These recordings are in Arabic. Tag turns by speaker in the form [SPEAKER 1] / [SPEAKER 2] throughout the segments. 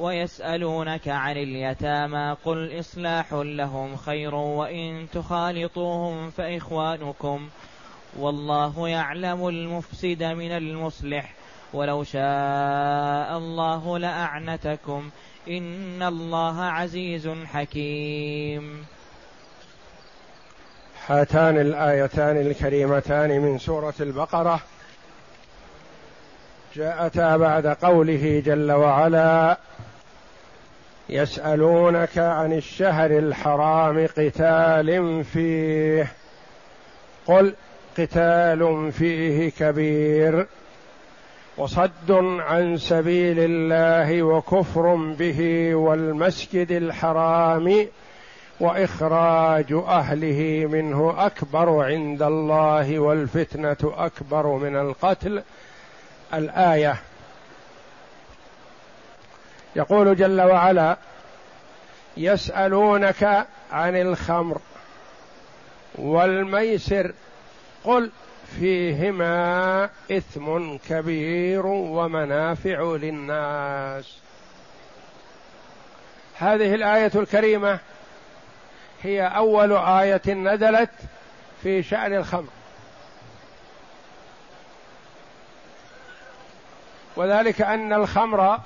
[SPEAKER 1] ويسألونك عن اليتامى قل إصلاح لهم خير وإن تخالطوهم فإخوانكم والله يعلم المفسد من المصلح ولو شاء الله لأعنتكم إن الله عزيز حكيم
[SPEAKER 2] هاتان الآيتان الكريمتان من سورة البقرة جاءتا بعد قوله جل وعلا يسألونك عن الشهر الحرام قتال فيه. قل قتال فيه كبير وصد عن سبيل الله وكفر به والمسجد الحرام وإخراج أهله منه أكبر عند الله والفتنة أكبر من القتل. الآية يقول جل وعلا يسألونك عن الخمر والميسر قل فيهما إثم كبير ومنافع للناس. هذه الآية الكريمة هي أول آية نزلت في شأن الخمر. وذلك أن الخمر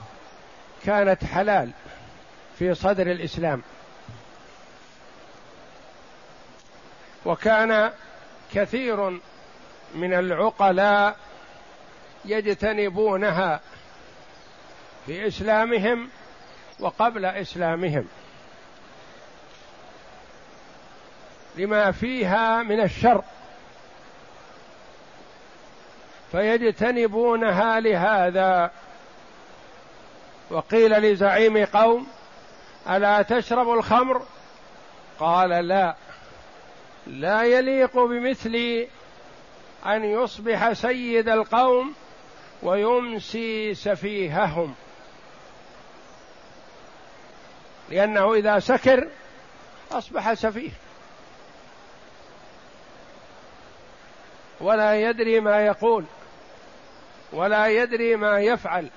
[SPEAKER 2] كانت حلال في صدر الإسلام. وكان كثير من العقلاء يجتنبونها في إسلامهم وقبل إسلامهم. لما فيها من الشر فيجتنبونها لهذا. وقيل لزعيم قوم ألا تشرب الخمر؟ قال لا لا يليق بمثلي أن يصبح سيد القوم ويمسي سفيههم. لأنه إذا سكر أصبح سفيه. ولا يدري ما يقول ولا يدري ما يفعل.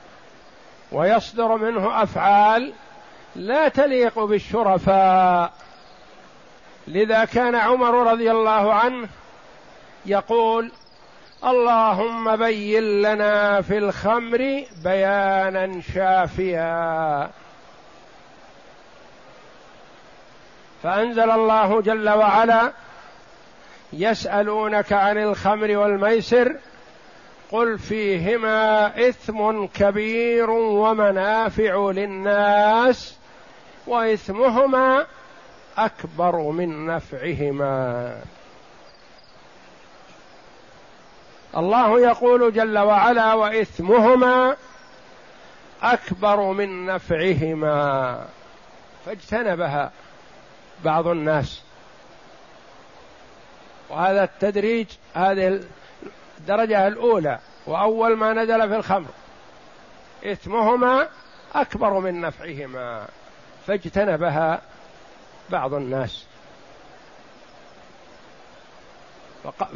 [SPEAKER 2] ويصدر منه أفعال لا تليق بالشرفاء. لذا كان عمر رضي الله عنه يقول اللهم بين لنا في الخمر بيانا شافيا. فأنزل الله جل وعلا يسألونك عن الخمر والميسر قل فيهما إثم كبير ومنافع للناس وإثمهما أكبر من نفعهما. الله يقول جل وعلا وإثمهما أكبر من نفعهما. فاجتنبها بعض الناس. وهذا التدريج هذه الدرجة الأولى وأول ما نزل في الخمر. إثمهما أكبر من نفعهما فاجتنبها بعض الناس.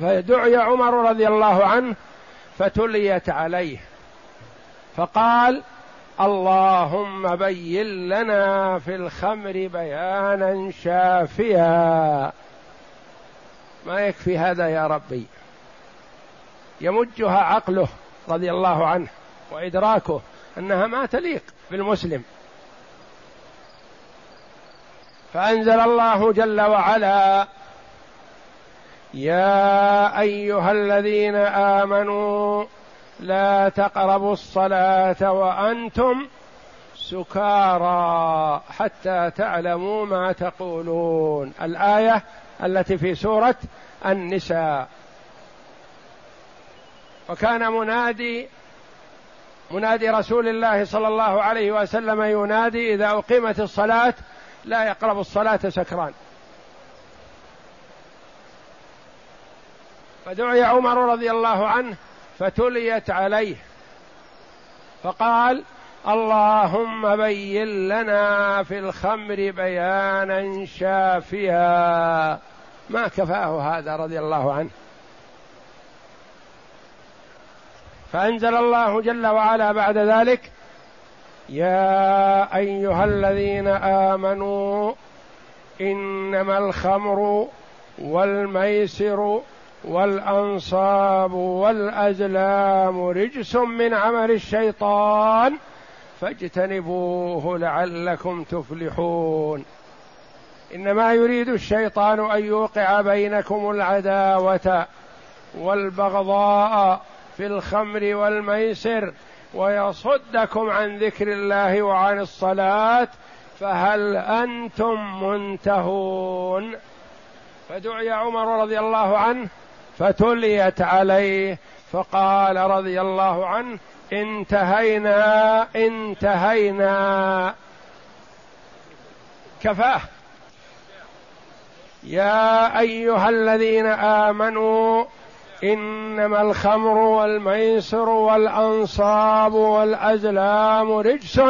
[SPEAKER 2] فدعي عمر رضي الله عنه فتليت عليه. فقال اللهم بين لنا في الخمر بيانا شافيا. ما يكفي هذا يا ربي؟ يمجها عقله رضي الله عنه وإدراكه أنها ما تليق بالمسلم. فأنزل الله جل وعلا يا أيها الذين آمنوا لا تقربوا الصلاة وأنتم سكارى حتى تعلموا ما تقولون. الآية التي في سورة النساء. وكان منادي منادي رسول الله صلى الله عليه وسلم ينادي إذا أقيمت الصلاة لا يقرب الصلاة سكران. فدعي عمر رضي الله عنه فتليت عليه. فقال اللهم بين لنا في الخمر بيانا شافيا. ما كفاه هذا رضي الله عنه. فأنزل الله جل وعلا بعد ذلك يا أيها الذين آمنوا إنما الخمر والميسر والأنصاب والأزلام رجس من عمل الشيطان فاجتنبوه لعلكم تفلحون. إنما يريد الشيطان أن يوقع بينكم العداوة والبغضاء في الخمر والميسر ويصدكم عن ذكر الله وعن الصلاة فهل أنتم منتهون؟ فدعي عمر رضي الله عنه فتليت عليه فقال رضي الله عنه انتهينا انتهينا. كفاه. يا أيها الذين آمنوا إنما الخمر والميسر والأنصاب والأزلام رجس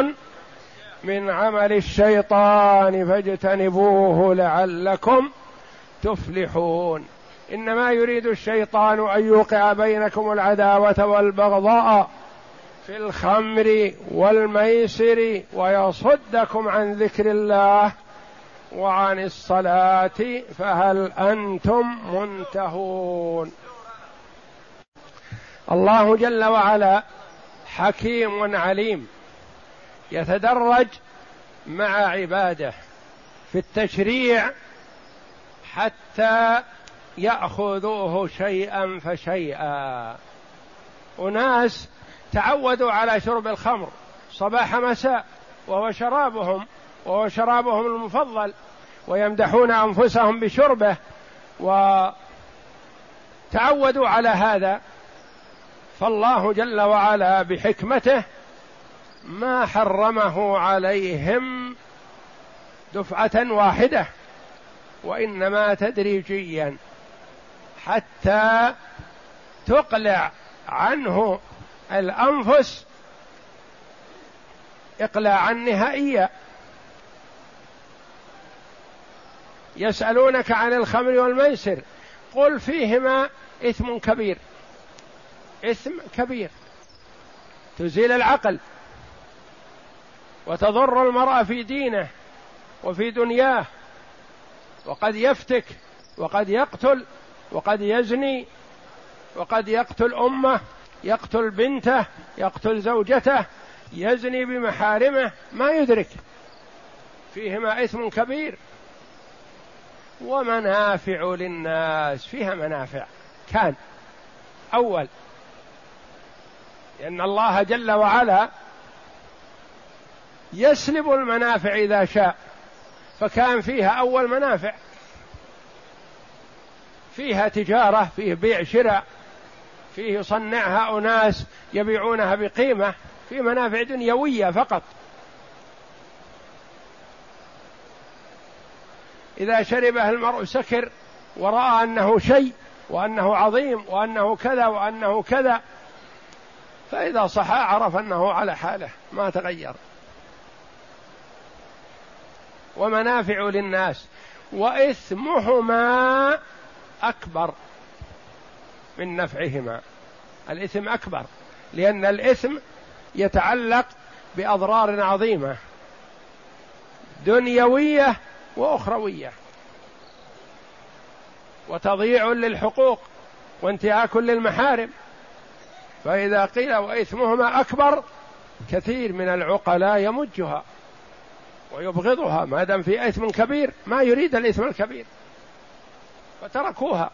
[SPEAKER 2] من عمل الشيطان فاجتنبوه لعلكم تفلحون. إنما يريد الشيطان أن يوقع بينكم العداوة والبغضاء في الخمر والميسر ويصدكم عن ذكر الله وعن الصلاة فهل أنتم منتهون؟ الله جل وعلا حكيم عليم يتدرج مع عباده في التشريع حتى يأخذوه شيئا فشيئا. أناس تعودوا على شرب الخمر صباح مساء وهو شرابهم وهو شرابهم المفضل ويمدحون أنفسهم بشربه وتعودوا على هذا. فالله جل وعلا بحكمته ما حرمه عليهم دفعة واحدة وإنما تدريجيا حتى تقلع عنه الأنفس اقلاعا نهائيا. يسألونك عن الخمر والميسر قل فيهما إثم كبير. اثم كبير. تزيل العقل. وتضر المرء في دينه وفي دنياه. وقد يفتك وقد يقتل وقد يزني وقد يقتل أمه يقتل بنته يقتل زوجته يزني بمحارمه ما يدرك. فيهما إثم كبير. ومنافع للناس. فيها منافع. كان أول. لأن الله جل وعلا يسلب المنافع إذا شاء فكان فيها أول منافع. فيها تجارة فيه بيع شراء فيه يصنعها أناس يبيعونها بقيمة في منافع دنيوية فقط. إذا شربه المرء سكر ورأى أنه شيء وأنه عظيم وأنه كذا وأنه كذا فإذا صحى عرف أنه على حاله ما تغير. ومنافع للناس. وإثمهما أكبر من نفعهما. الإثم أكبر لأن الإثم يتعلق بأضرار عظيمة. دنيوية وأخروية. وتضييع للحقوق وانتهاك للمحارم. فإذا قيل وإثمهما أكبر كثير من العقلاء يمجها ويبغضها ما دام في إثم كبير ما يريد الإثم الكبير فتركوها.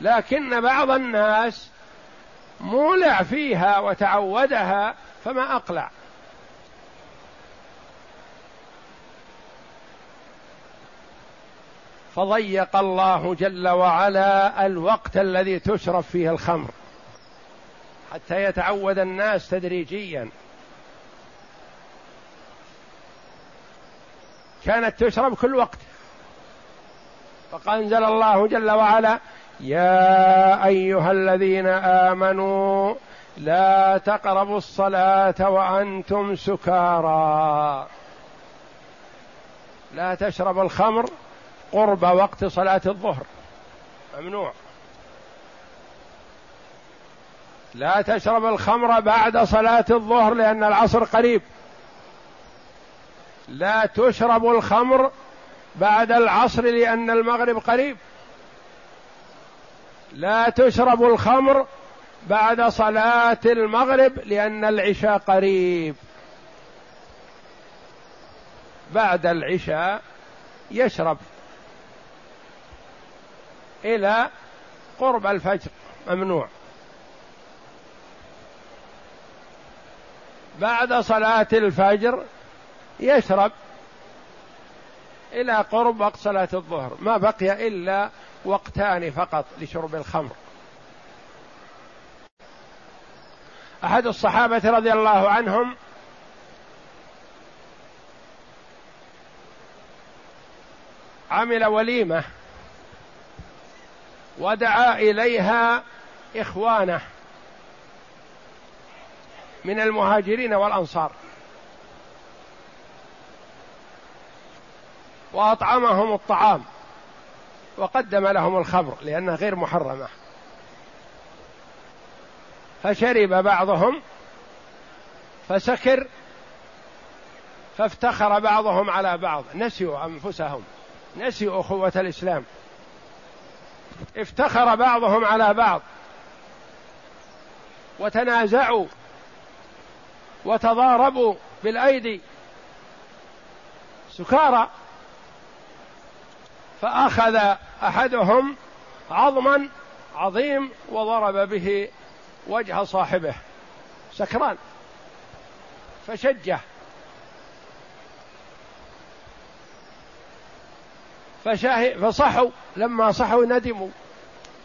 [SPEAKER 2] لكن بعض الناس مولع فيها وتعودها فما أقلع. فضيق الله جل وعلا الوقت الذي تشرب فيه الخمر حتى يتعود الناس تدريجيا. كانت تشرب كل وقت. فأنزل الله جل وعلا يا أيها الذين آمنوا لا تقربوا الصلاة وأنتم سكارى. لا تشرب الخمر قرب وقت صلاة الظهر. ممنوع. لا تشرب الخمر بعد صلاة الظهر لأن العصر قريب. لا تشرب الخمر بعد العصر لأن المغرب قريب. لا تشرب الخمر بعد صلاة المغرب لأن العشاء قريب. بعد العشاء يشرب. إلى قرب الفجر ممنوع. بعد صلاة الفجر يشرب إلى قرب وقت صلاة الظهر ما بقي إلا وقتان فقط لشرب الخمر. أحد الصحابة رضي الله عنهم عمل وليمة. ودعا إليها إخوانه من المهاجرين والأنصار. وأطعمهم الطعام وقدم لهم الخمر لأنها غير محرمة. فشرب بعضهم فسكر فافتخر بعضهم على بعض. نسيوا أنفسهم. نسيوا أخوة الإسلام. افتخر بعضهم على بعض. وتنازعوا. وتضاربوا بالأيدي. سكارى. فأخذ أحدهم عظما عظيم وضرب به وجه صاحبه. سكران. فشجه. فصحوا. لما صحوا ندموا.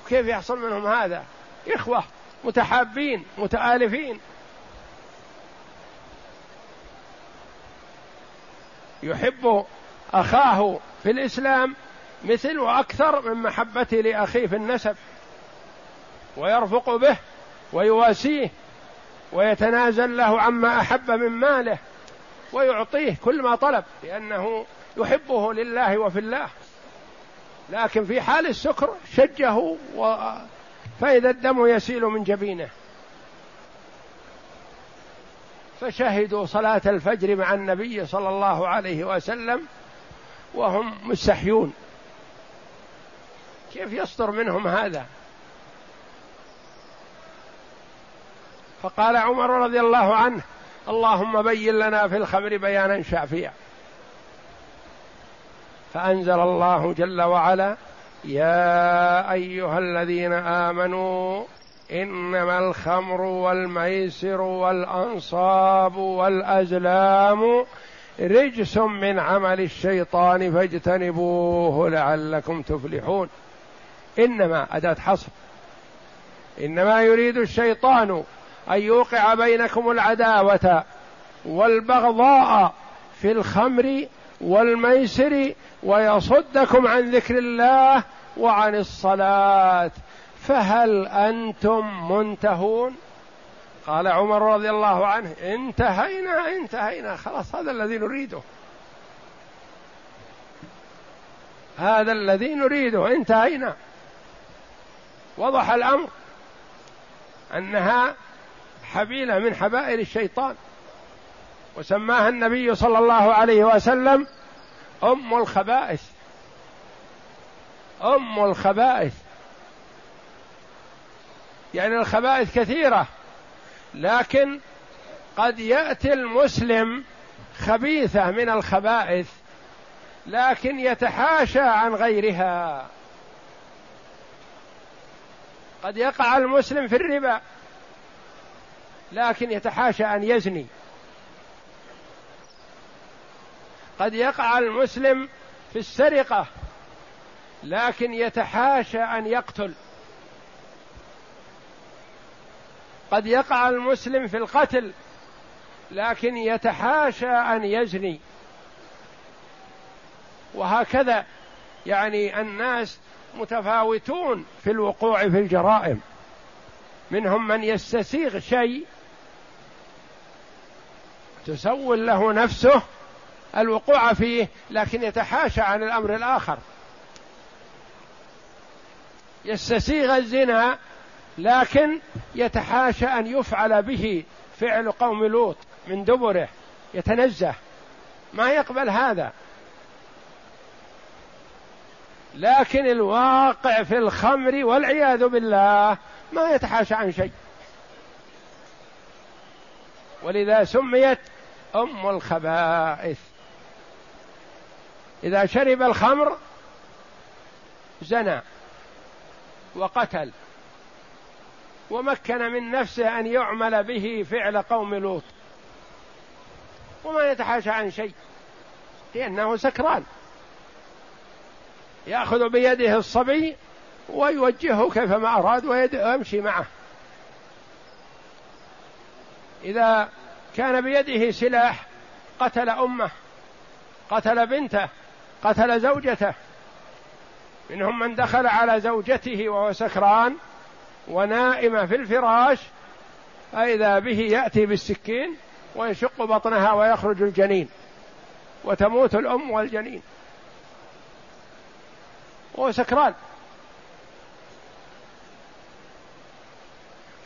[SPEAKER 2] كيف يحصل منهم هذا؟ إخوة متحابين متآلفين. يحب أخاه في الإسلام مثل وأكثر من محبته لأخيه في النسب. ويرفق به ويواسيه ويتنازل له عما أحب من ماله ويعطيه كل ما طلب لأنه يحبه لله وفي الله. لكن في حال السكر شجه و فإذا الدم يسيل من جبينه. فشهدوا صلاة الفجر مع النبي صلى الله عليه وسلم وهم مستحيون. كيف يصدر منهم هذا؟ فقال عمر رضي الله عنه اللهم بين لنا في الخمر بيانا شافيا. فأنزل الله جل وعلا يا أيها الذين آمنوا إنما الخمر والميسر والأنصاب والأزلام رجس من عمل الشيطان فاجتنبوه لعلكم تفلحون. إنما أداة حصر. إنما يريد الشيطان أن يوقع بينكم العداوة والبغضاء في الخمر والميسر ويصدكم عن ذكر الله وعن الصلاة. فهل أنتم منتهون؟ قال عمر رضي الله عنه انتهينا انتهينا خلاص هذا الذي نريده. هذا الذي نريده انتهينا. وضح الأمر أنها حبيلة من حبائل الشيطان وسماها النبي صلى الله عليه وسلم أم الخبائث. أم الخبائث. يعني الخبائث كثيرة لكن قد يأتي المسلم خبيثة من الخبائث لكن يتحاشى عن غيرها. قد يقع المسلم في الربا لكن يتحاشى أن يزني. قد يقع المسلم في السرقة لكن يتحاشى أن يقتل. قد يقع المسلم في القتل لكن يتحاشى أن يزني. وهكذا يعني الناس متفاوتون في الوقوع في الجرائم. منهم من يستسيغ شيء تسول له نفسه الوقوع فيه لكن يتحاشى عن الأمر الآخر. يستسيغ الزنا لكن يتحاشى أن يفعل به فعل قوم لوط من دبره يتنزه. ما يقبل هذا. لكن الواقع في الخمر والعياذ بالله ما يتحاشى عن شيء. ولذا سميت أم الخبائث. إذا شرب الخمر زنى وقتل ومكن من نفسه أن يعمل به فعل قوم لوط وما يتحاشى عن شيء لأنه سكران يأخذ بيده الصبي ويوجهه كيفما أراد ويمشي معه. إذا كان بيده سلاح قتل أمه قتل بنته قتل زوجته. منهم من دخل على زوجته وهو سكران ونائمة في الفراش فإذا به يأتي بالسكين ويشق بطنها ويخرج الجنين وتموت الأم والجنين. وهو سكران.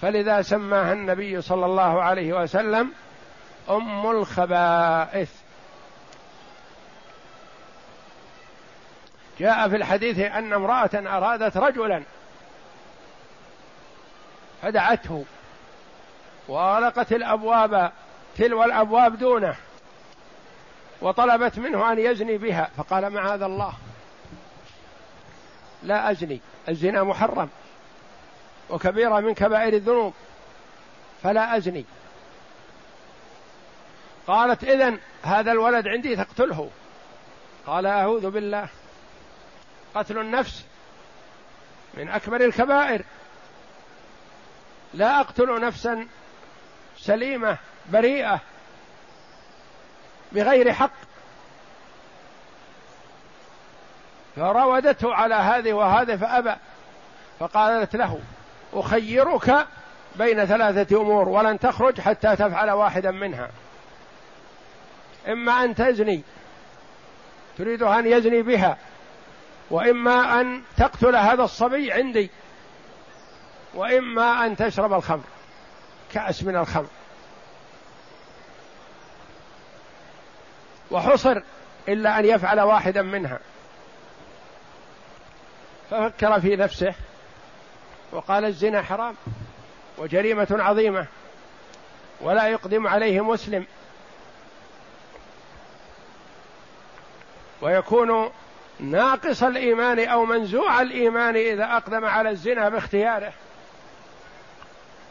[SPEAKER 2] فلذا سماها النبي صلى الله عليه وسلم أم الخبائث. جاء في الحديث أن امرأة أرادت رجلا فدعته وأغلقت الأبواب تلو الأبواب دونه وطلبت منه أن يزني بها فقال معاذ الله لا أزني الزنا محرم وكبيرة من كبائر الذنوب فلا أزني. قالت إذن هذا الولد عندي تقتله. قال أعوذ بالله. قتل النفس من أكبر الكبائر. لا أقتل نفسا سليمة بريئة بغير حق. فراودته على هذه وهذا فأبى فقالت له أخيرك بين ثلاثة أمور ولن تخرج حتى تفعل واحدا منها. إما أن تزني تريد أن يزني بها وإما أن تقتل هذا الصبي عندي وإما أن تشرب الخمر كأس من الخمر. وحصر إلا أن يفعل واحدا منها. ففكر في نفسه وقال الزنا حرام وجريمة عظيمة ولا يقدم عليه مسلم. ويكون ناقص الإيمان أو منزوع الإيمان إذا أقدم على الزنا باختياره.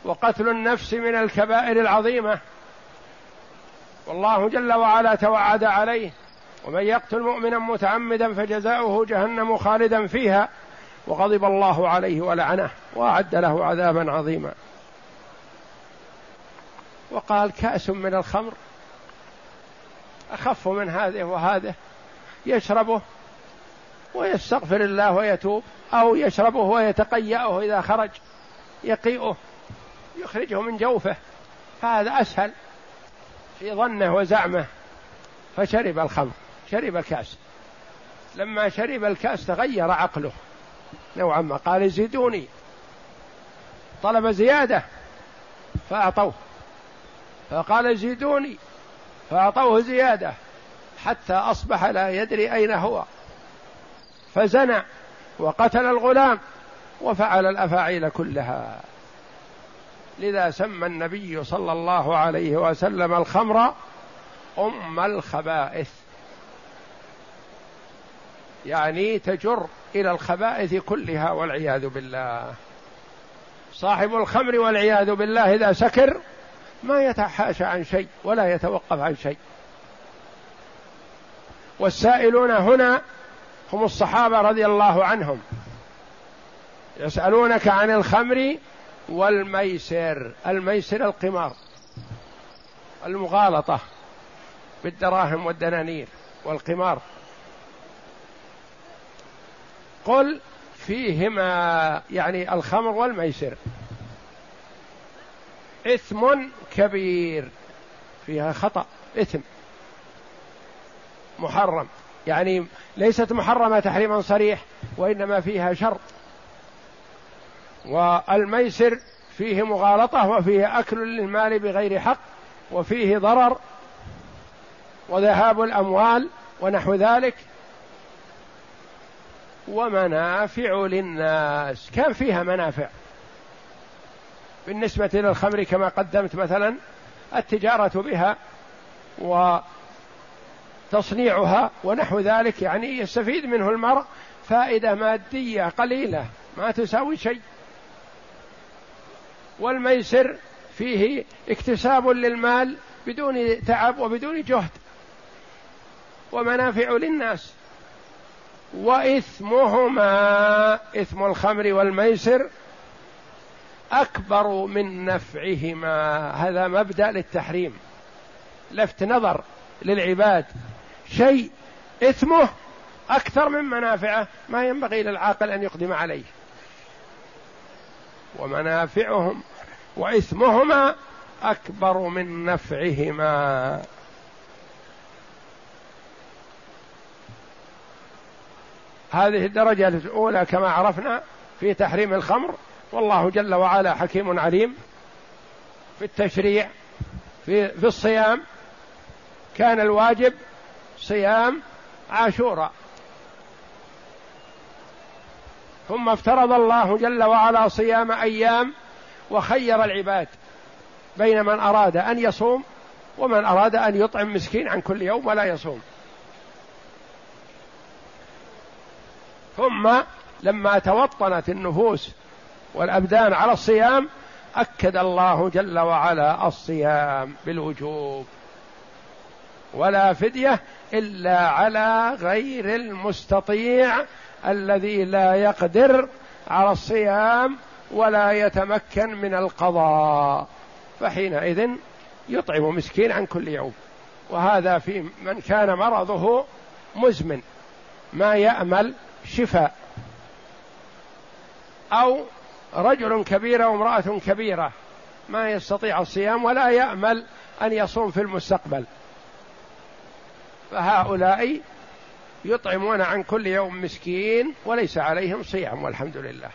[SPEAKER 2] وقتل النفس من الكبائر العظيمة. والله جل وعلا توعد عليه. ومن يقتل مؤمنا متعمدا فجزاؤه جهنم خالدا فيها. وغضب الله عليه ولعنه. وأعد له عذابا عظيما. وقال كأس من الخمر. أخف من هذه وهذه. يشربه. ويستغفر الله ويتوب أو يشربه ويتقيأه إذا خرج يقيئه يخرجه من جوفه. فهذا أسهل في ظنه وزعمه. فشرب الخمر شرب الكأس. لما شرب الكأس تغير عقله نوعا ما. قال زيدوني. طلب زيادة فأعطوه. فقال زيدوني فأعطوه زيادة حتى أصبح لا يدري أين هو. فزنى وقتل الغلام وفعل الأفاعيل كلها. لذا سمى النبي صلى الله عليه وسلم الخمر أم الخبائث. يعني تجر إلى الخبائث كلها والعياذ بالله. صاحب الخمر والعياذ بالله إذا سكر ما يتحاشى عن شيء ولا يتوقف عن شيء. والسائلون هنا هم الصحابة رضي الله عنهم. يسألونك عن الخمر والميسر الميسر القمار المغالطة بالدراهم والدنانير والقمار. قل فيهما يعني الخمر والميسر. إثم كبير فيها خطأ إثم محرم. يعني ليست محرمة تحريما صريح وإنما فيها شرط والميسر فيه مغالطة وفيه أكل للمال بغير حق وفيه ضرر وذهاب الأموال ونحو ذلك ومنافع للناس. كان فيها منافع. بالنسبة للخمر كما قدمت مثلا التجارة بها وتصنيعها ونحو ذلك يعني يستفيد منه المرء فائدة مادية قليلة ما تساوي شيء. والميسر فيه اكتساب للمال بدون تعب وبدون جهد ومنافع للناس. وإثمهما إثم الخمر والميسر أكبر من نفعهما. هذا مبدأ للتحريم لفت نظر للعباد. شيء إثمه أكثر من منافعه ما ينبغي للعاقل أن يقدم عليه. ومنافعهم وإثمهما أكبر من نفعهما. هذه الدرجة الأولى كما عرفنا في تحريم الخمر. والله جل وعلا حكيم عليم في التشريع في في الصيام. كان الواجب صيام عاشوراء. ثم افترض الله جل وعلا صيام أيام وخير العباد بين من أراد أن يصوم ومن أراد أن يطعم مسكين عن كل يوم ولا يصوم. ثم لما توطنت النفوس والأبدان على الصيام أكد الله جل وعلا الصيام بالوجوب. ولا فدية إلا على غير المستطيع الذي لا يقدر على الصيام ولا يتمكن من القضاء. فحينئذ يطعم مسكين عن كل يوم. وهذا في من كان مرضه مزمن. ما يأمل شفاء. أو رجل كبير وامراه كبيرة ما يستطيع الصيام ولا يأمل أن يصوم في المستقبل. فهؤلاء يطعمون عن كل يوم مسكين وليس عليهم صيام والحمد لله.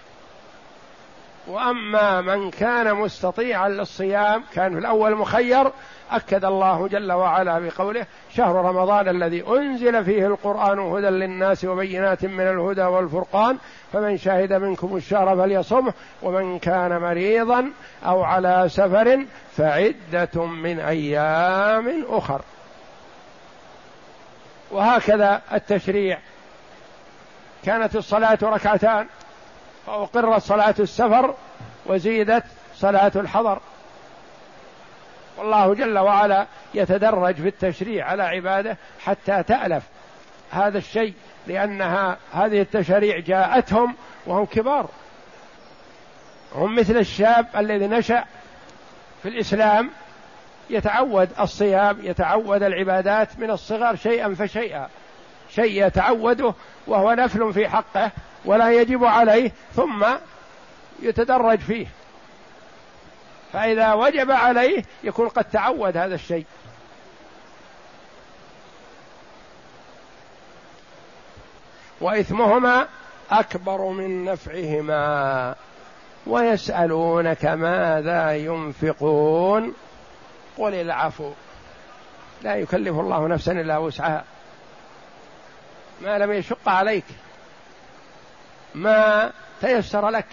[SPEAKER 2] وأما من كان مستطيعا للصيام كان في الأول مخير أكد الله جل وعلا بقوله شهر رمضان الذي أنزل فيه القرآن هدى للناس وبينات من الهدى والفرقان فمن شهد منكم الشهر فليصمه ومن كان مريضا أو على سفر فعدة من أيام أخر. وهكذا التشريع. كانت الصلاة ركعتان فأقرت صلاة السفر وزيدت صلاة الحضر. والله جل وعلا يتدرج في التشريع على عباده حتى تألف هذا الشيء لأنها هذه التشريع جاءتهم وهم كبار. هم مثل الشاب الذي نشأ في الإسلام يتعود الصيام يتعود العبادات من الصغر شيئا فشيئا. شيء يتعوده وهو نفل في حقه ولا يجب عليه ثم يتدرج فيه. فإذا وجب عليه يكون قد تعود هذا الشيء. وإثمهما أكبر من نفعهما. ويسألونك ماذا ينفقون؟ قل العفو لا يكلف الله نفسا إلا وسعها. ما لم يشق عليك. ما تيسر لك.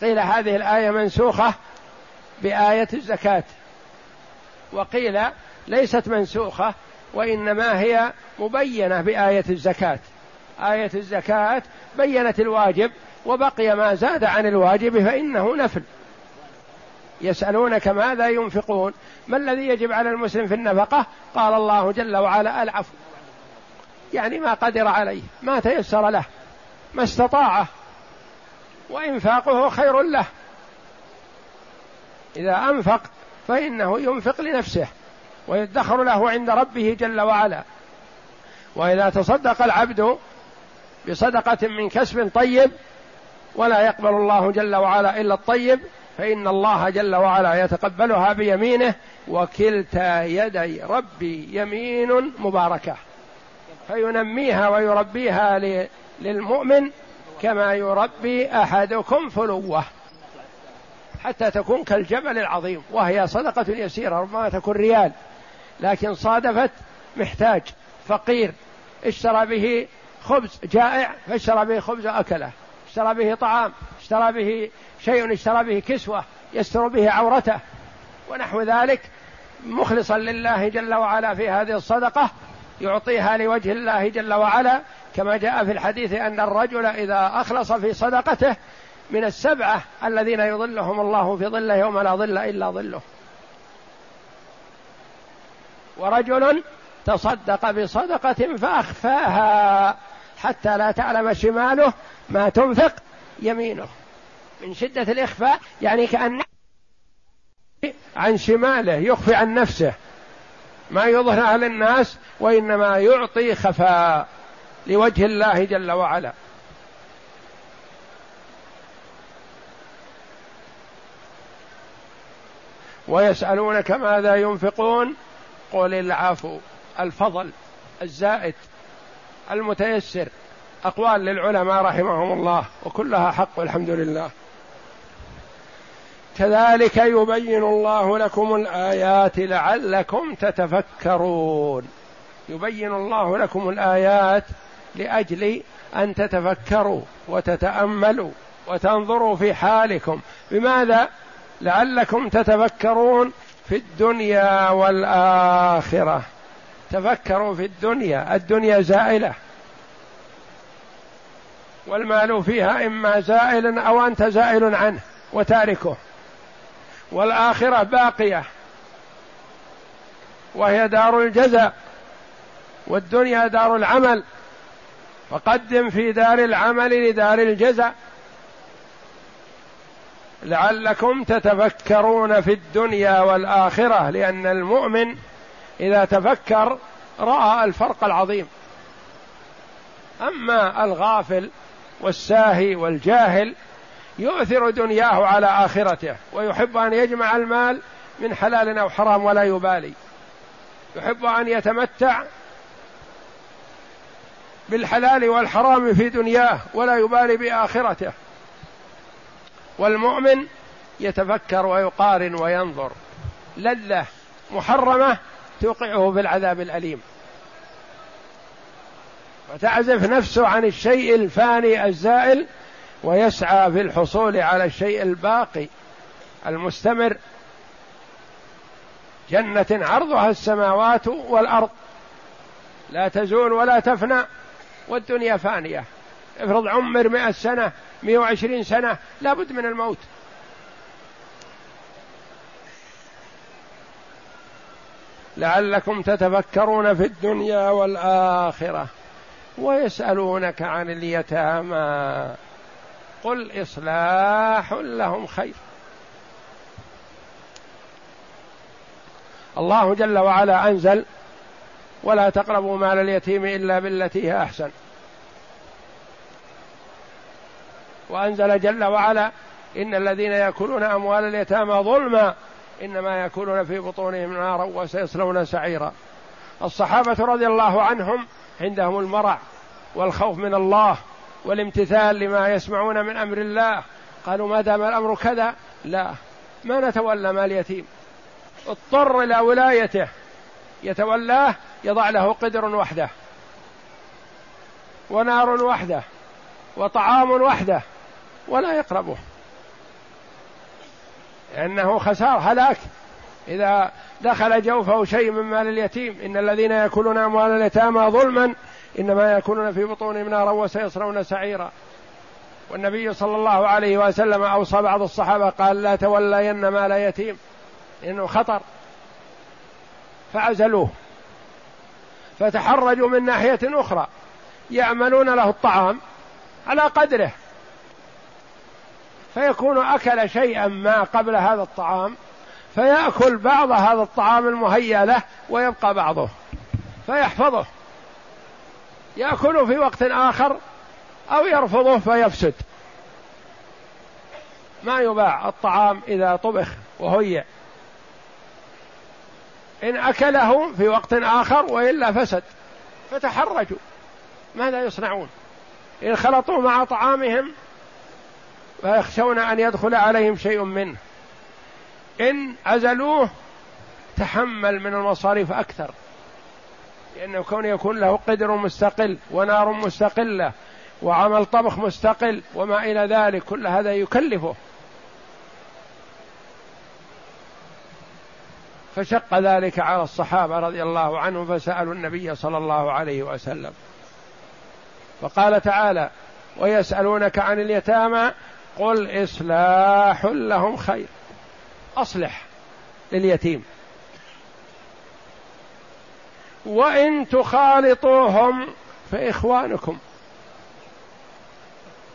[SPEAKER 2] قيل هذه الآية منسوخة بآية الزكاة. وقيل ليست منسوخة وإنما هي مبينة بآية الزكاة. آية الزكاة بينت الواجب وبقي ما زاد عن الواجب فإنه نفل. يسألونك ماذا ينفقون. ما الذي يجب على المسلم في النفقة؟ قال الله جل وعلا العفو. يعني ما قدر عليه ما تيسر له ما استطاعه. وإنفاقه خير له. إذا أنفق فإنه ينفق لنفسه ويدخر له عند ربه جل وعلا. وإذا تصدق العبد بصدقة من كسب طيب ولا يقبل الله جل وعلا إلا الطيب فإن الله جل وعلا يتقبلها بيمينه وكلتا يدي ربي يمين مباركة. فينميها ويربيها للمؤمن كما يربي أحدكم فلوة. حتى تكون كالجبل العظيم وهي صدقة يسيرة ربما تكون ريال لكن صادفت محتاج فقير اشترى به خبز جائع فاشترى به خبز أكله. اشترى به طعام اشترى به شيء اشترى به كسوة يستر به عورته. ونحو ذلك مخلصا لله جل وعلا في هذه الصدقة يعطيها لوجه الله جل وعلا. كما جاء في الحديث أن الرجل إذا أخلص في صدقته من السبعة الذين يظلهم الله في ظله يوم لا ظل إلا ظله. ورجل تصدق بصدقة فأخفاها حتى لا تعلم شماله ما تنفق يمينه. من شدة الإخفاء يعني كأن عن شماله يخفي عن نفسه. ما يظهرها للناس وإنما يعطي خفاء لوجه الله جل وعلا. ويسألونك ماذا ينفقون؟ قل العفو الفضل الزائد المتيسر. أقوال للعلماء رحمهم الله وكلها حق والحمد لله. كذلك يبين الله لكم الآيات لعلكم تتفكرون. يبين الله لكم الآيات لأجل أن تتفكروا وتتأملوا وتنظروا في حالكم. بماذا؟ لعلكم تتفكرون في الدنيا والآخرة. تفكروا في الدنيا. الدنيا زائلة. والمال فيها إما زائل أو أنت زائل عنه وتاركه. والآخرة باقية. وهي دار الجزاء. والدنيا دار العمل. فقدم في دار العمل لدار الجزاء. لعلكم تتفكرون في الدنيا والآخرة. لأن المؤمن إذا تفكر رأى الفرق العظيم. أما الغافل والساهي والجاهل يؤثر دنياه على آخرته ويحب أن يجمع المال من حلال أو حرام ولا يبالي. يحب أن يتمتع بالحلال والحرام في دنياه ولا يبالي بآخرته. والمؤمن يتفكر ويقارن وينظر. لذة محرمة توقعه في العذاب الأليم. وتعزف نفسه عن الشيء الفاني الزائل ويسعى في الحصول على الشيء الباقي المستمر. جنة عرضها السماوات والأرض. لا تزول ولا تفنى والدنيا فانية. افرض عمر مئة سنة مئة وعشرين سنة لابد من الموت. لعلكم تتفكرون في الدنيا والآخرة. ويسألونك عن اليتامى. قل إصلاح لهم خير. الله جل وعلا أنزل ولا تقربوا مال اليتيم إلا بالتي هي أحسن. وأنزل جل وعلا إن الذين يأكلون أموال اليتامى ظلما إنما يأكلون في بطونهم نارا وسيصلون سعيرا. الصحابة رضي الله عنهم عندهم المرع والخوف من الله والامتثال لما يسمعون من أمر الله. قالوا ما دام الأمر كذا لا ما نتولى مال يتيم. اضطر إلى ولايته. يتولاه يضع له قدر وحده ونار وحده وطعام وحده ولا يقربه. لأنه خسار هلاك. إذا دخل جوفه شيء من مال اليتيم. إن الذين يأكلون أموال اليتامى ظلما. إنما يأكلون في بطونهم نارا وسيصرون سعيرا. والنبي صلى الله عليه وسلم أوصى بعض الصحابة قال لا تولين مال يتيم إنه خطر. فعزلوه فتحرجوا من ناحية أخرى. يعملون له الطعام على قدره. فيكون أكل شيئا ما قبل هذا الطعام. فيأكل بعض هذا الطعام المهيأ له ويبقى بعضه. فيحفظه. يأكله في وقت آخر أو يرفضه فيفسد. ما يباع الطعام إذا طبخ وهيئ إن أكله في وقت آخر وإلا فسد. فتحرجوا. ماذا يصنعون؟ إن خلطوا مع طعامهم فيخشون أن يدخل عليهم شيء منه. إن عزلوه تحمل من المصاريف أكثر. لأنه كون يكون له قدر مستقل ونار مستقلة وعمل طبخ مستقل وما إلى ذلك. كل هذا يكلفه. فشق ذلك على الصحابة رضي الله عنهم فسألوا النبي صلى الله عليه وسلم. فقال تعالى ويسألونك عن اليتامى قل إصلاح لهم خير. أصلح لليتيم. وإن تخالطوهم فإخوانكم.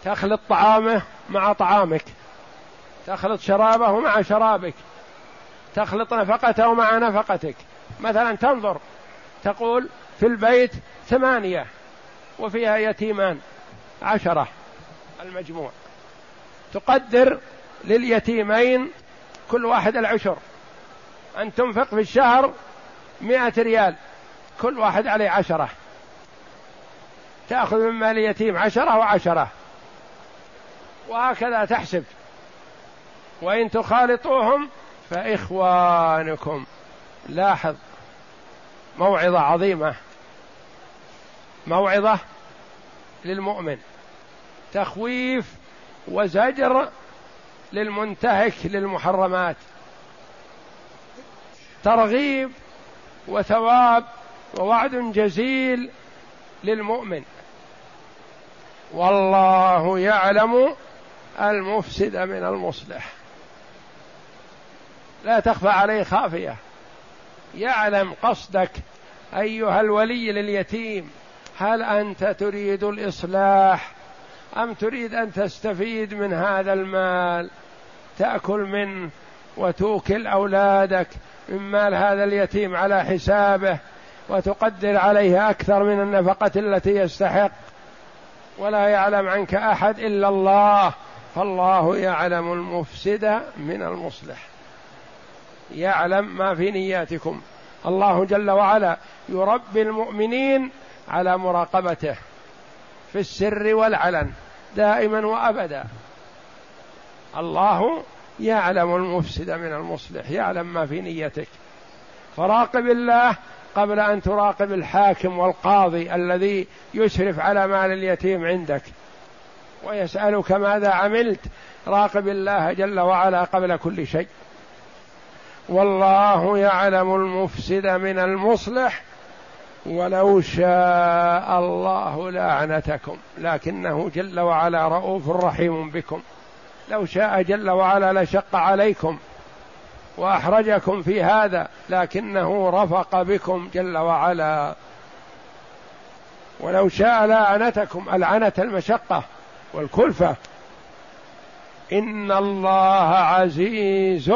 [SPEAKER 2] تخلط طعامه مع طعامك. تخلط شرابه مع شرابك. تخلط نفقته مع نفقتك. مثلا تنظر. تقول في البيت ثمانية وفيها يتيمان عشرة المجموع. تقدر لليتيمين كل واحد العشر. أن تنفق في الشهر مئة ريال. كل واحد عليه عشرة. تأخذ من مال اليتيم عشرة وعشرة. وهكذا تحسب. وإن تخالطوهم فإخوانكم. لاحظ. موعظة عظيمة. موعظة للمؤمن. تخويف وزجر للمنتهك للمحرمات. ترغيب وثواب ووعد جزيل للمؤمن. والله يعلم المفسد من المصلح. لا تخفى عليه خافية. يعلم قصدك أيها الولي لليتيم. هل أنت تريد الإصلاح أم تريد أن تستفيد من هذا المال؟ تأكل منه وتوكل أولادك. من مال هذا اليتيم على حسابه وتقدر عليه أكثر من النفقة التي يستحق. ولا يعلم عنك أحد إلا الله. فالله يعلم المفسد من المصلح. يعلم ما في نياتكم. الله جل وعلا يربي المؤمنين على مراقبته في السر والعلن دائما وابدا. الله يعلم المفسد من المصلح يعلم ما في نيتك. فراقب الله قبل أن تراقب الحاكم والقاضي الذي يشرف على مال اليتيم عندك. ويسألك ماذا عملت. راقب الله جل وعلا قبل كل شيء. والله يعلم المفسد من المصلح. ولو شاء الله لعنتكم لكنه جل وعلا رؤوف رحيم بكم. لو شاء جل وعلا لشق عليكم وأحرجكم في هذا لكنه رفق بكم جل وعلا. ولو شاء لعنتكم العنة المشقة والكلفة. إن الله عزيز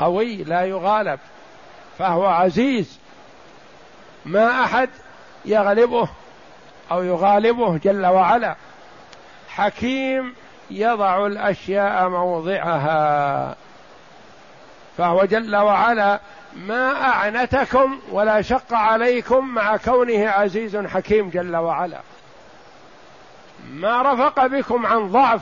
[SPEAKER 2] قوي لا يغالب فهو عزيز. ما أحد يغلبه أو يغالبه جل وعلا. حكيم يضع الأشياء موضعها. فهو جل وعلا ما أعنتكم ولا شق عليكم مع كونه عزيز حكيم جل وعلا. ما رفق بكم عن ضعف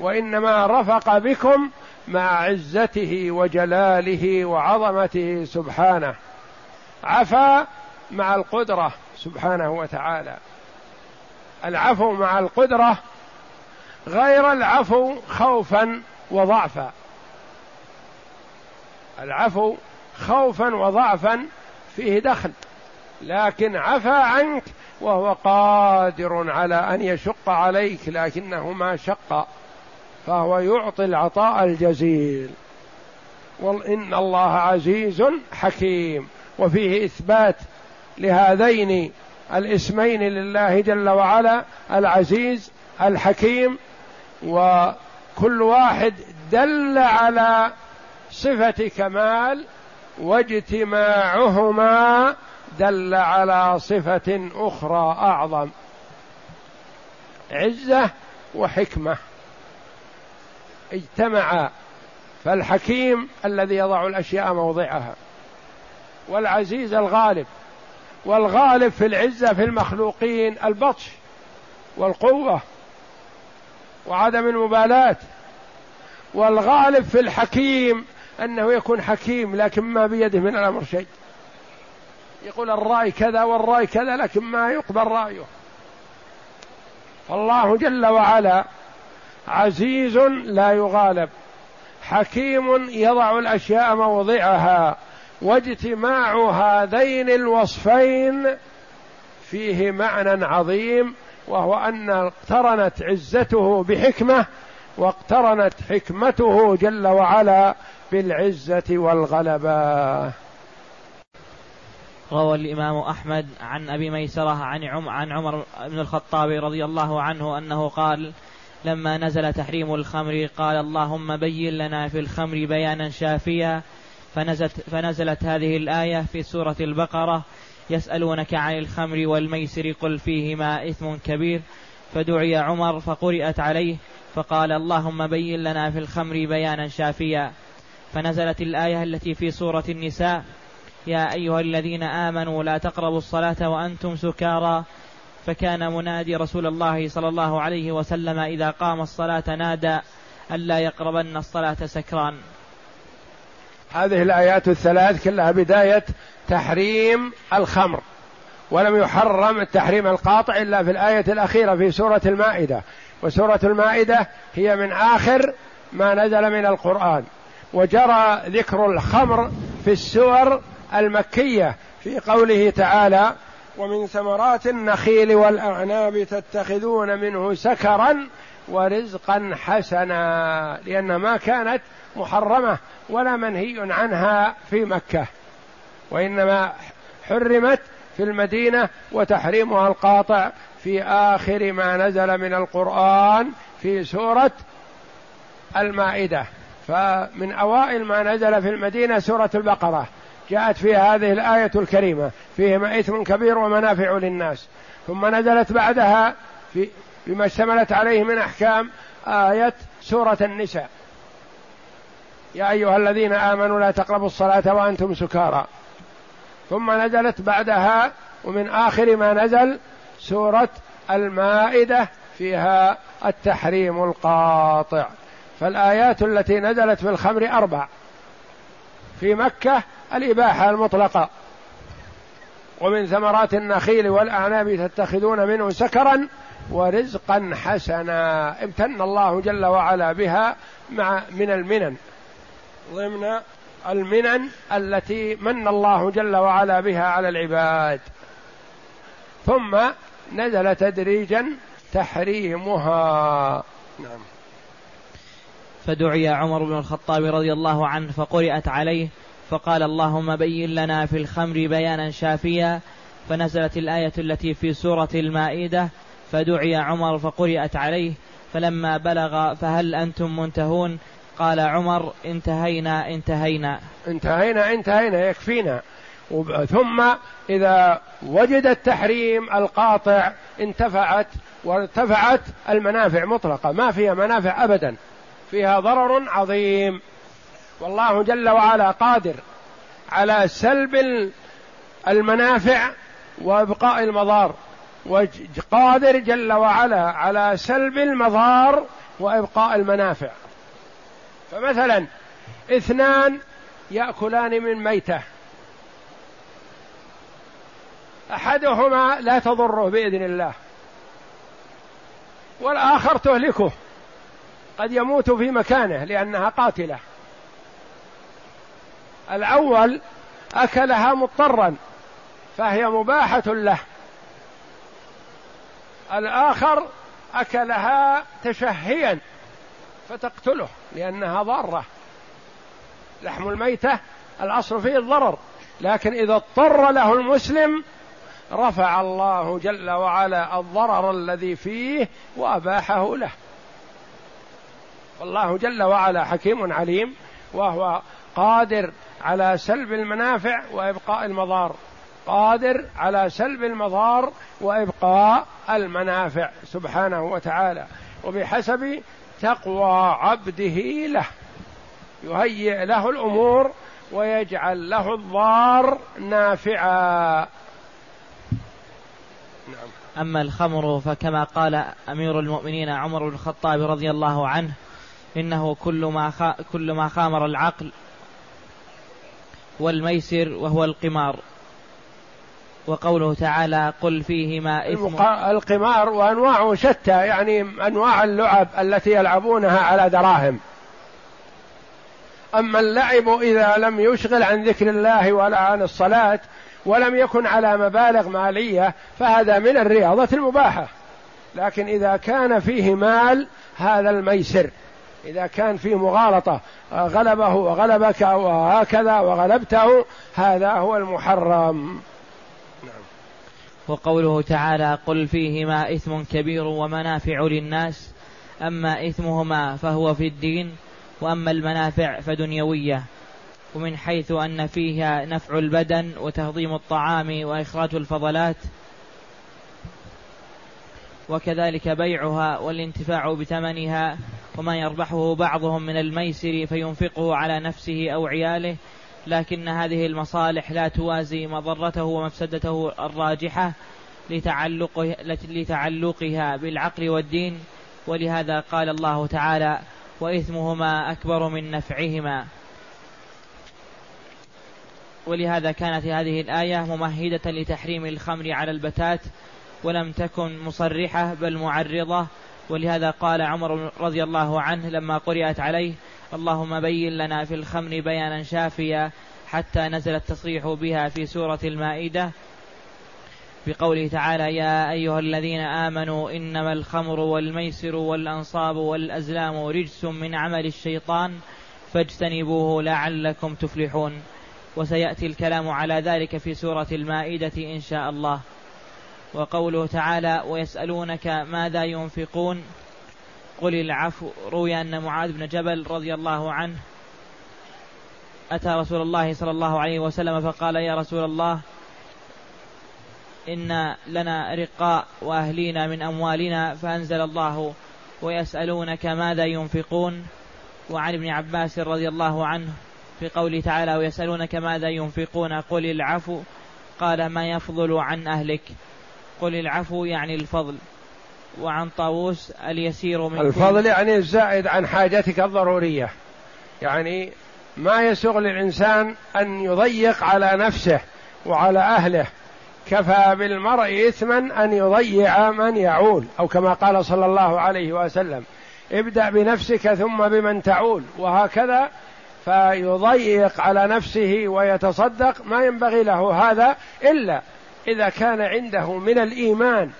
[SPEAKER 2] وإنما رفق بكم مع عزته وجلاله وعظمته سبحانه. عفا مع القدرة سبحانه وتعالى. العفو مع القدرة غير العفو خوفا وضعفا. العفو خوفا وضعفا فيه دخل لكن عفا عنك وهو قادر على أن يشق عليك لكنه ما شق فهو يعطي العطاء الجزيل. وان الله عزيز حكيم وفيه إثبات لهذين الاسمين لله جل وعلا العزيز الحكيم وكل واحد دل على صفة كمال واجتماعهما دل على صفة أخرى أعظم. عزة وحكمة. اجتمعا فالحكيم الذي يضع الأشياء موضعها والعزيز الغالب. والغالب في العزة في المخلوقين البطش والقوة وعدم المبالاة. والغالب في الحكيم أنه يكون حكيم لكن ما بيده من الأمر شيء. يقول الرأي كذا والرأي كذا لكن ما يقبل رأيه. فالله جل وعلا عزيز لا يغالب. حكيم يضع الأشياء موضعها. واجتماع هذين الوصفين فيه معنى عظيم وهو أن اقترنت عزته بحكمة واقترنت حكمته جل وعلا بالعزة والغلبة.
[SPEAKER 1] روى الإمام أحمد عن أبي ميسرة عن عن عمر بن الخطاب رضي الله عنه أنه قال لما نزل تحريم الخمر قال اللهم بين لنا في الخمر بيانا شافيا فنزلت, فنزلت هذه الآية في سورة البقرة. يسألونك عن الخمر والميسر قل فيهما إثم كبير. فدعي عمر فقرئت عليه فقال اللهم بين لنا في الخمر بيانا شافيا. فنزلت الآية التي في سورة النساء. يا أيها الذين آمنوا لا تقربوا الصلاة وأنتم سكارى. فكان منادي رسول الله صلى الله عليه وسلم إذا قام الصلاة نادى ألا يقربن الصلاة سكران.
[SPEAKER 2] هذه الآيات الثلاث كلها بداية تحريم الخمر ولم يحرم التحريم القاطع إلا في الآية الأخيرة في سورة المائدة. وسورة المائدة هي من آخر ما نزل من القرآن. وجرى ذكر الخمر في السور المكية في قوله تعالى ومن ثمرات النخيل والأعناب تتخذون منه سكرا ورزقا حسنا لأن ما كانت محرمة ولا منهي عنها في مكة. وإنما حرمت في المدينة وتحريمها القاطع في آخر ما نزل من القرآن في سورة المائدة. فمن أوائل ما نزل في المدينة سورة البقرة. جاءت فيها هذه الآية الكريمة. فيهما إثم كبير ومنافع للناس. ثم نزلت بعدها في بما اشتملت عليه من أحكام آية سورة النساء. يا أيها الذين آمنوا لا تقربوا الصلاة وأنتم سكارى. ثم نزلت بعدها ومن آخر ما نزل سورة المائدة فيها التحريم القاطع. فالآيات التي نزلت في الخمر أربع. في مكة الإباحة المطلقة. ومن ثمرات النخيل والأعناب تتخذون منه سكرا ورزقا حسنا. امتن الله جل وعلا بها مع من المنن. ضمن المنن التي من الله جل وعلا بها على العباد. ثم نزل تدريجا تحريمها. نعم.
[SPEAKER 1] فدعي عمر بن الخطاب رضي الله عنه فقرأت عليه فقال اللهم بين لنا في الخمر بيانا شافيا. فنزلت الآية التي في سورة المائدة. فدعي عمر فقرأت عليه. فلما بلغ فهل أنتم منتهون؟ قال عمر انتهينا انتهينا.
[SPEAKER 2] انتهينا انتهينا يكفينا. ثم إذا وجد التحريم القاطع انتفعت وارتفعت المنافع مطلقة. ما فيها منافع أبدا. فيها ضرر عظيم. والله جل وعلا قادر على سلب المنافع وإبقاء المضار. وقادر جل وعلا على سلب المضار وإبقاء المنافع. فمثلا اثنان يأكلان من ميتة. أحدهما لا تضره بإذن الله والآخر تهلكه. قد يموت في مكانه لأنها قاتلة. الأول أكلها مضطرا فهي مباحة له. الآخر أكلها تشهيا. فتقتله لأنها ضارة. لحم الميتة الأصل فيه الضرر لكن إذا اضطر له المسلم رفع الله جل وعلا الضرر الذي فيه وأباحه له. والله جل وعلا حكيم عليم وهو قادر على سلب المنافع وإبقاء المضار. قادر على سلب المضار وإبقاء المنافع سبحانه وتعالى. وبحسب تقوى عبده له. يهيئ له الأمور ويجعل له الضار نافعا.
[SPEAKER 1] نعم. أما الخمر فكما قال أمير المؤمنين عمر بن الخطاب رضي الله عنه إنه كل ما خ... كل ما خامر العقل والميسر وهو القمار. وقوله تعالى قل فيهما
[SPEAKER 2] إثم. القمار وأنواعه شتى يعني أنواع اللعب التي يلعبونها على دراهم. أما اللعب إذا لم يشغل عن ذكر الله ولا عن الصلاة ولم يكن على مبالغ مالية فهذا من الرياضة المباحة. لكن إذا كان فيه مال هذا الميسر. إذا كان فيه مغالطة غلبه وغلبك وهكذا وغلبته هذا هو المحرم.
[SPEAKER 1] وقوله تعالى قل فيهما إثم كبير ومنافع للناس أما إثمهما فهو في الدين وأما المنافع فدنيوية. ومن حيث أن فيها نفع البدن وتهضيم الطعام وإخراج الفضلات وكذلك بيعها والانتفاع بثمنها وما يربحه بعضهم من الميسر فينفقه على نفسه أو عياله لكن هذه المصالح لا توازي مضرته ومفسدته الراجحة لتعلقه لتعلقها بالعقل والدين. ولهذا قال الله تعالى وإثمهما أكبر من نفعهما. ولهذا كانت هذه الآية ممهدة لتحريم الخمر على البتات ولم تكن مصرحة بل معرضة. ولهذا قال عمر رضي الله عنه لما قرأت عليه اللهم بين لنا في الخمر بيانا شافيا حتى نزل التصريح بها في سورة المائدة بقوله تعالى يا أيها الذين آمنوا إنما الخمر والميسر والأنصاب والأزلام رجس من عمل الشيطان فاجتنبوه لعلكم تفلحون. وسيأتي الكلام على ذلك في سورة المائدة إن شاء الله. وقوله تعالى ويسألونك ماذا ينفقون؟ قل العفو روي أن معاذ بن جبل رضي الله عنه أتى رسول الله صلى الله عليه وسلم فقال يا رسول الله إن لنا رقاء وأهلينا من أموالنا فأنزل الله ويسألونك ماذا ينفقون. وعن ابن عباس رضي الله عنه في قوله تعالى ويسألونك ماذا ينفقون. قل العفو قال ما يفضل عن أهلك. قل العفو يعني الفضل. وعن طاووس اليسير من
[SPEAKER 2] الفضل يعني الزائد عن حاجتك الضرورية. يعني ما يسوغ للإنسان أن يضيق على نفسه وعلى أهله. كفى بالمرء إثما أن يضيع من يعول. أو كما قال صلى الله عليه وسلم ابدأ بنفسك ثم بمن تعول. وهكذا فيضيق على نفسه ويتصدق. ما ينبغي له هذا إلا إذا كان عنده من الإيمان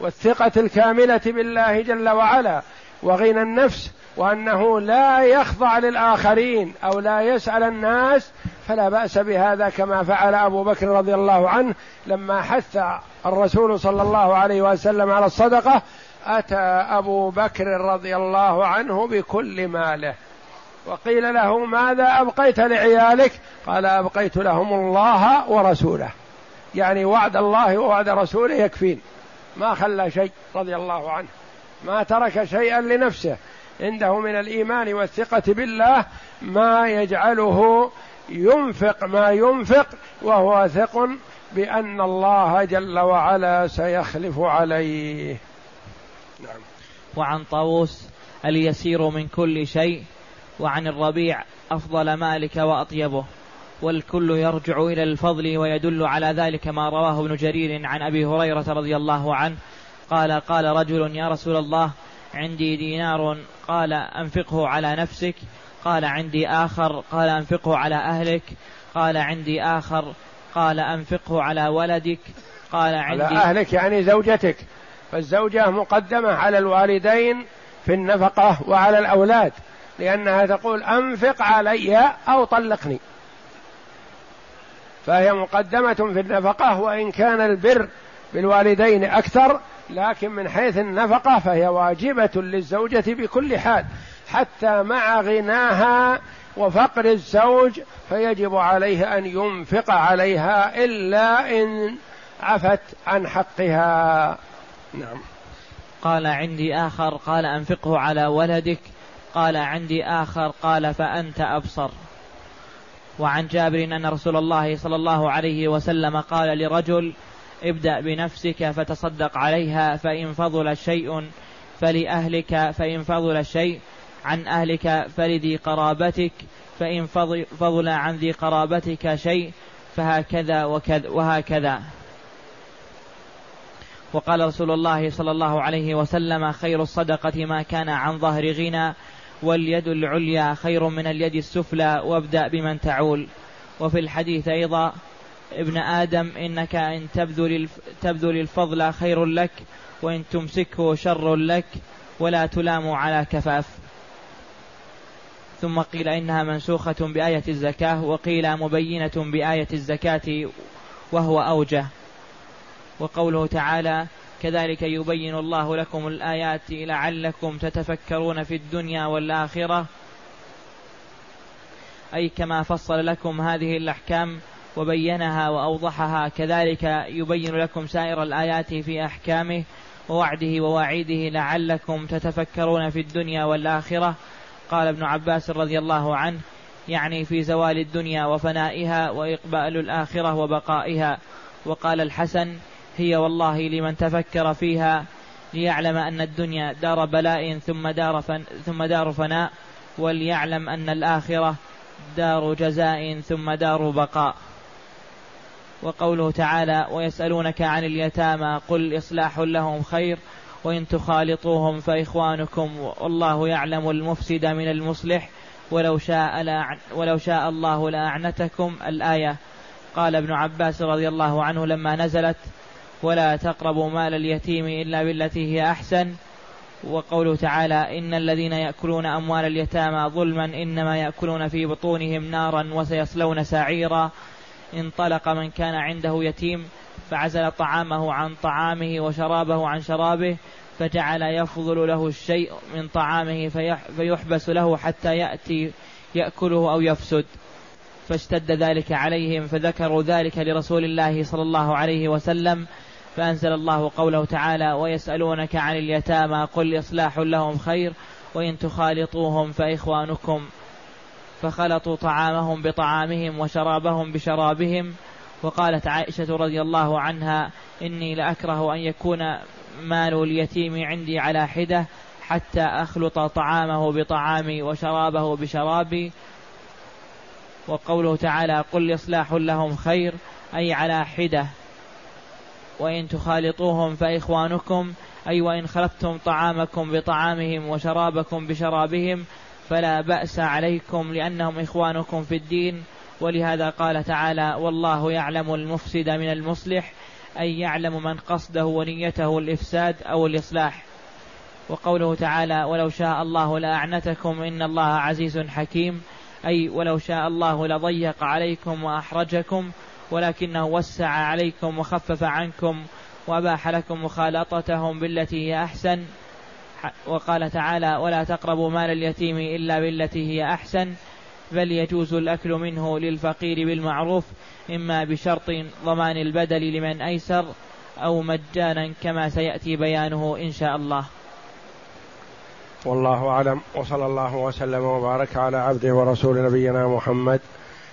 [SPEAKER 2] والثقة الكاملة بالله جل وعلا وغنى النفس وأنه لا يخضع للآخرين أو لا يسأل الناس فلا بأس بهذا كما فعل أبو بكر رضي الله عنه لما حث الرسول صلى الله عليه وسلم على الصدقة أتى أبو بكر رضي الله عنه بكل ماله. وقيل له ماذا أبقيت لعيالك؟ قال أبقيت لهم الله ورسوله. يعني وعد الله ووعد رسوله يكفين ما خلى شيء رضي الله عنه ما ترك شيئا لنفسه. عنده من الإيمان والثقة بالله ما يجعله ينفق ما ينفق وهو ثق بأن الله جل وعلا سيخلف عليه.
[SPEAKER 1] نعم. وعن طاووس اليسير من كل شيء وعن الربيع أفضل مالك وأطيبه والكل يرجع إلى الفضل ويدل على ذلك ما رواه ابن جرير عن أبي هريرة رضي الله عنه. قال قال رجل يا رسول الله عندي دينار قال أنفقه على نفسك. قال عندي آخر قال أنفقه على أهلك. قال عندي آخر قال أنفقه على ولدك. قال عندي
[SPEAKER 2] على أهلك يعني زوجتك. فالزوجة مقدمة على الوالدين في النفقة وعلى الأولاد لأنها تقول أنفق علي أو طلقني. فهي مقدمة في النفقة وإن كان البر بالوالدين أكثر لكن من حيث النفقة فهي واجبة للزوجة بكل حال. حتى مع غناها وفقر الزوج فيجب عليه أن ينفق عليها إلا إن عفت عن حقها. نعم.
[SPEAKER 1] قال عندي آخر قال أنفقه على ولدك. قال عندي آخر قال فأنت أبصر. وعن جابر أن رسول الله صلى الله عليه وسلم قال لرجل ابدأ بنفسك فتصدق عليها فإن فضل شيء فلأهلك فإن فضل شيء عن أهلك فلذي قرابتك فإن فضل عن ذي قرابتك شيء فهكذا وكذا وهكذا. وقال رسول الله صلى الله عليه وسلم خير الصدقة ما كان عن ظهر غنى واليد العليا خير من اليد السفلى وابدأ بمن تعول. وفي الحديث أيضا ابن آدم إنك إن تبذل تبذل الفضل خير لك وإن تمسكه شر لك ولا تلام على كفاف. ثم قيل إنها منسوخة بآية الزكاة وقيل مبينة بآية الزكاة وهو أوجه. وقوله تعالى كذلك يبين الله لكم الآيات لعلكم تتفكرون في الدنيا والآخرة. أي كما فصل لكم هذه الأحكام وبينها وأوضحها كذلك يبين لكم سائر الآيات في أحكامه ووعده ووعيده لعلكم تتفكرون في الدنيا والآخرة. قال ابن عباس رضي الله عنه يعني في زوال الدنيا وفنائها وإقبال الآخرة وبقائها. وقال الحسن هي والله لمن تفكر فيها ليعلم أن الدنيا دار بلاء ثم دار, فن ثم دار فناء وليعلم أن الآخرة دار جزاء ثم دار بقاء. وقوله تعالى ويسألونك عن اليتامى قل إصلاح لهم خير وإن تخالطوهم فإخوانكم والله يعلم المفسد من المصلح. ولو شاء ولو شاء الله لأعنتكم الآية. قال ابن عباس رضي الله عنه لما نزلت ولا تقربوا مال اليتيم إلا بالتي هي أحسن. وقوله تعالى إن الذين يأكلون أموال اليتامى ظلما إنما يأكلون في بطونهم نارا وسيصلون سعيرا. انطلق من كان عنده يتيم فعزل طعامه عن طعامه وشرابه عن شرابه فجعل يفضل له الشيء من طعامه فيحبس له حتى يأتي يأكله أو يفسد. فاشتد ذلك عليهم فذكروا ذلك لرسول الله صلى الله عليه وسلم فأنزل الله قوله تعالى ويسألونك عن اليتامى قل إصلاح لهم خير وإن تخالطوهم فإخوانكم فخلطوا طعامهم بطعامهم وشرابهم بشرابهم وقالت عائشة رضي الله عنها إني لأكره أن يكون مال اليتيم عندي على حدة حتى أخلط طعامه بطعامي وشرابه بشرابي وقوله تعالى قل إصلاح لهم خير أي على حدة وإن تخالطوهم فإخوانكم أي وإن خلطتم طعامكم بطعامهم وشرابكم بشرابهم فلا بأس عليكم لأنهم إخوانكم في الدين. ولهذا قال تعالى والله يعلم المفسد من المصلح أي يعلم من قصده ونيته الإفساد أو الإصلاح. وقوله تعالى ولو شاء الله لأعنتكم إن الله عزيز حكيم. أي ولو شاء الله لضيق عليكم وأحرجكم ولكنه وسع عليكم وخفف عنكم وأباح لكم مخالطتهم بالتي هي أحسن. وقال تعالى ولا تقربوا مال اليتيم إلا بالتي هي أحسن بل يجوز الأكل منه للفقير بالمعروف إما بشرط ضمان البدل لمن أيسر أو مجانا كما سيأتي بيانه إن شاء الله.
[SPEAKER 2] والله أعلم وصلى الله وسلم وبارك على عبده ورسول نبينا محمد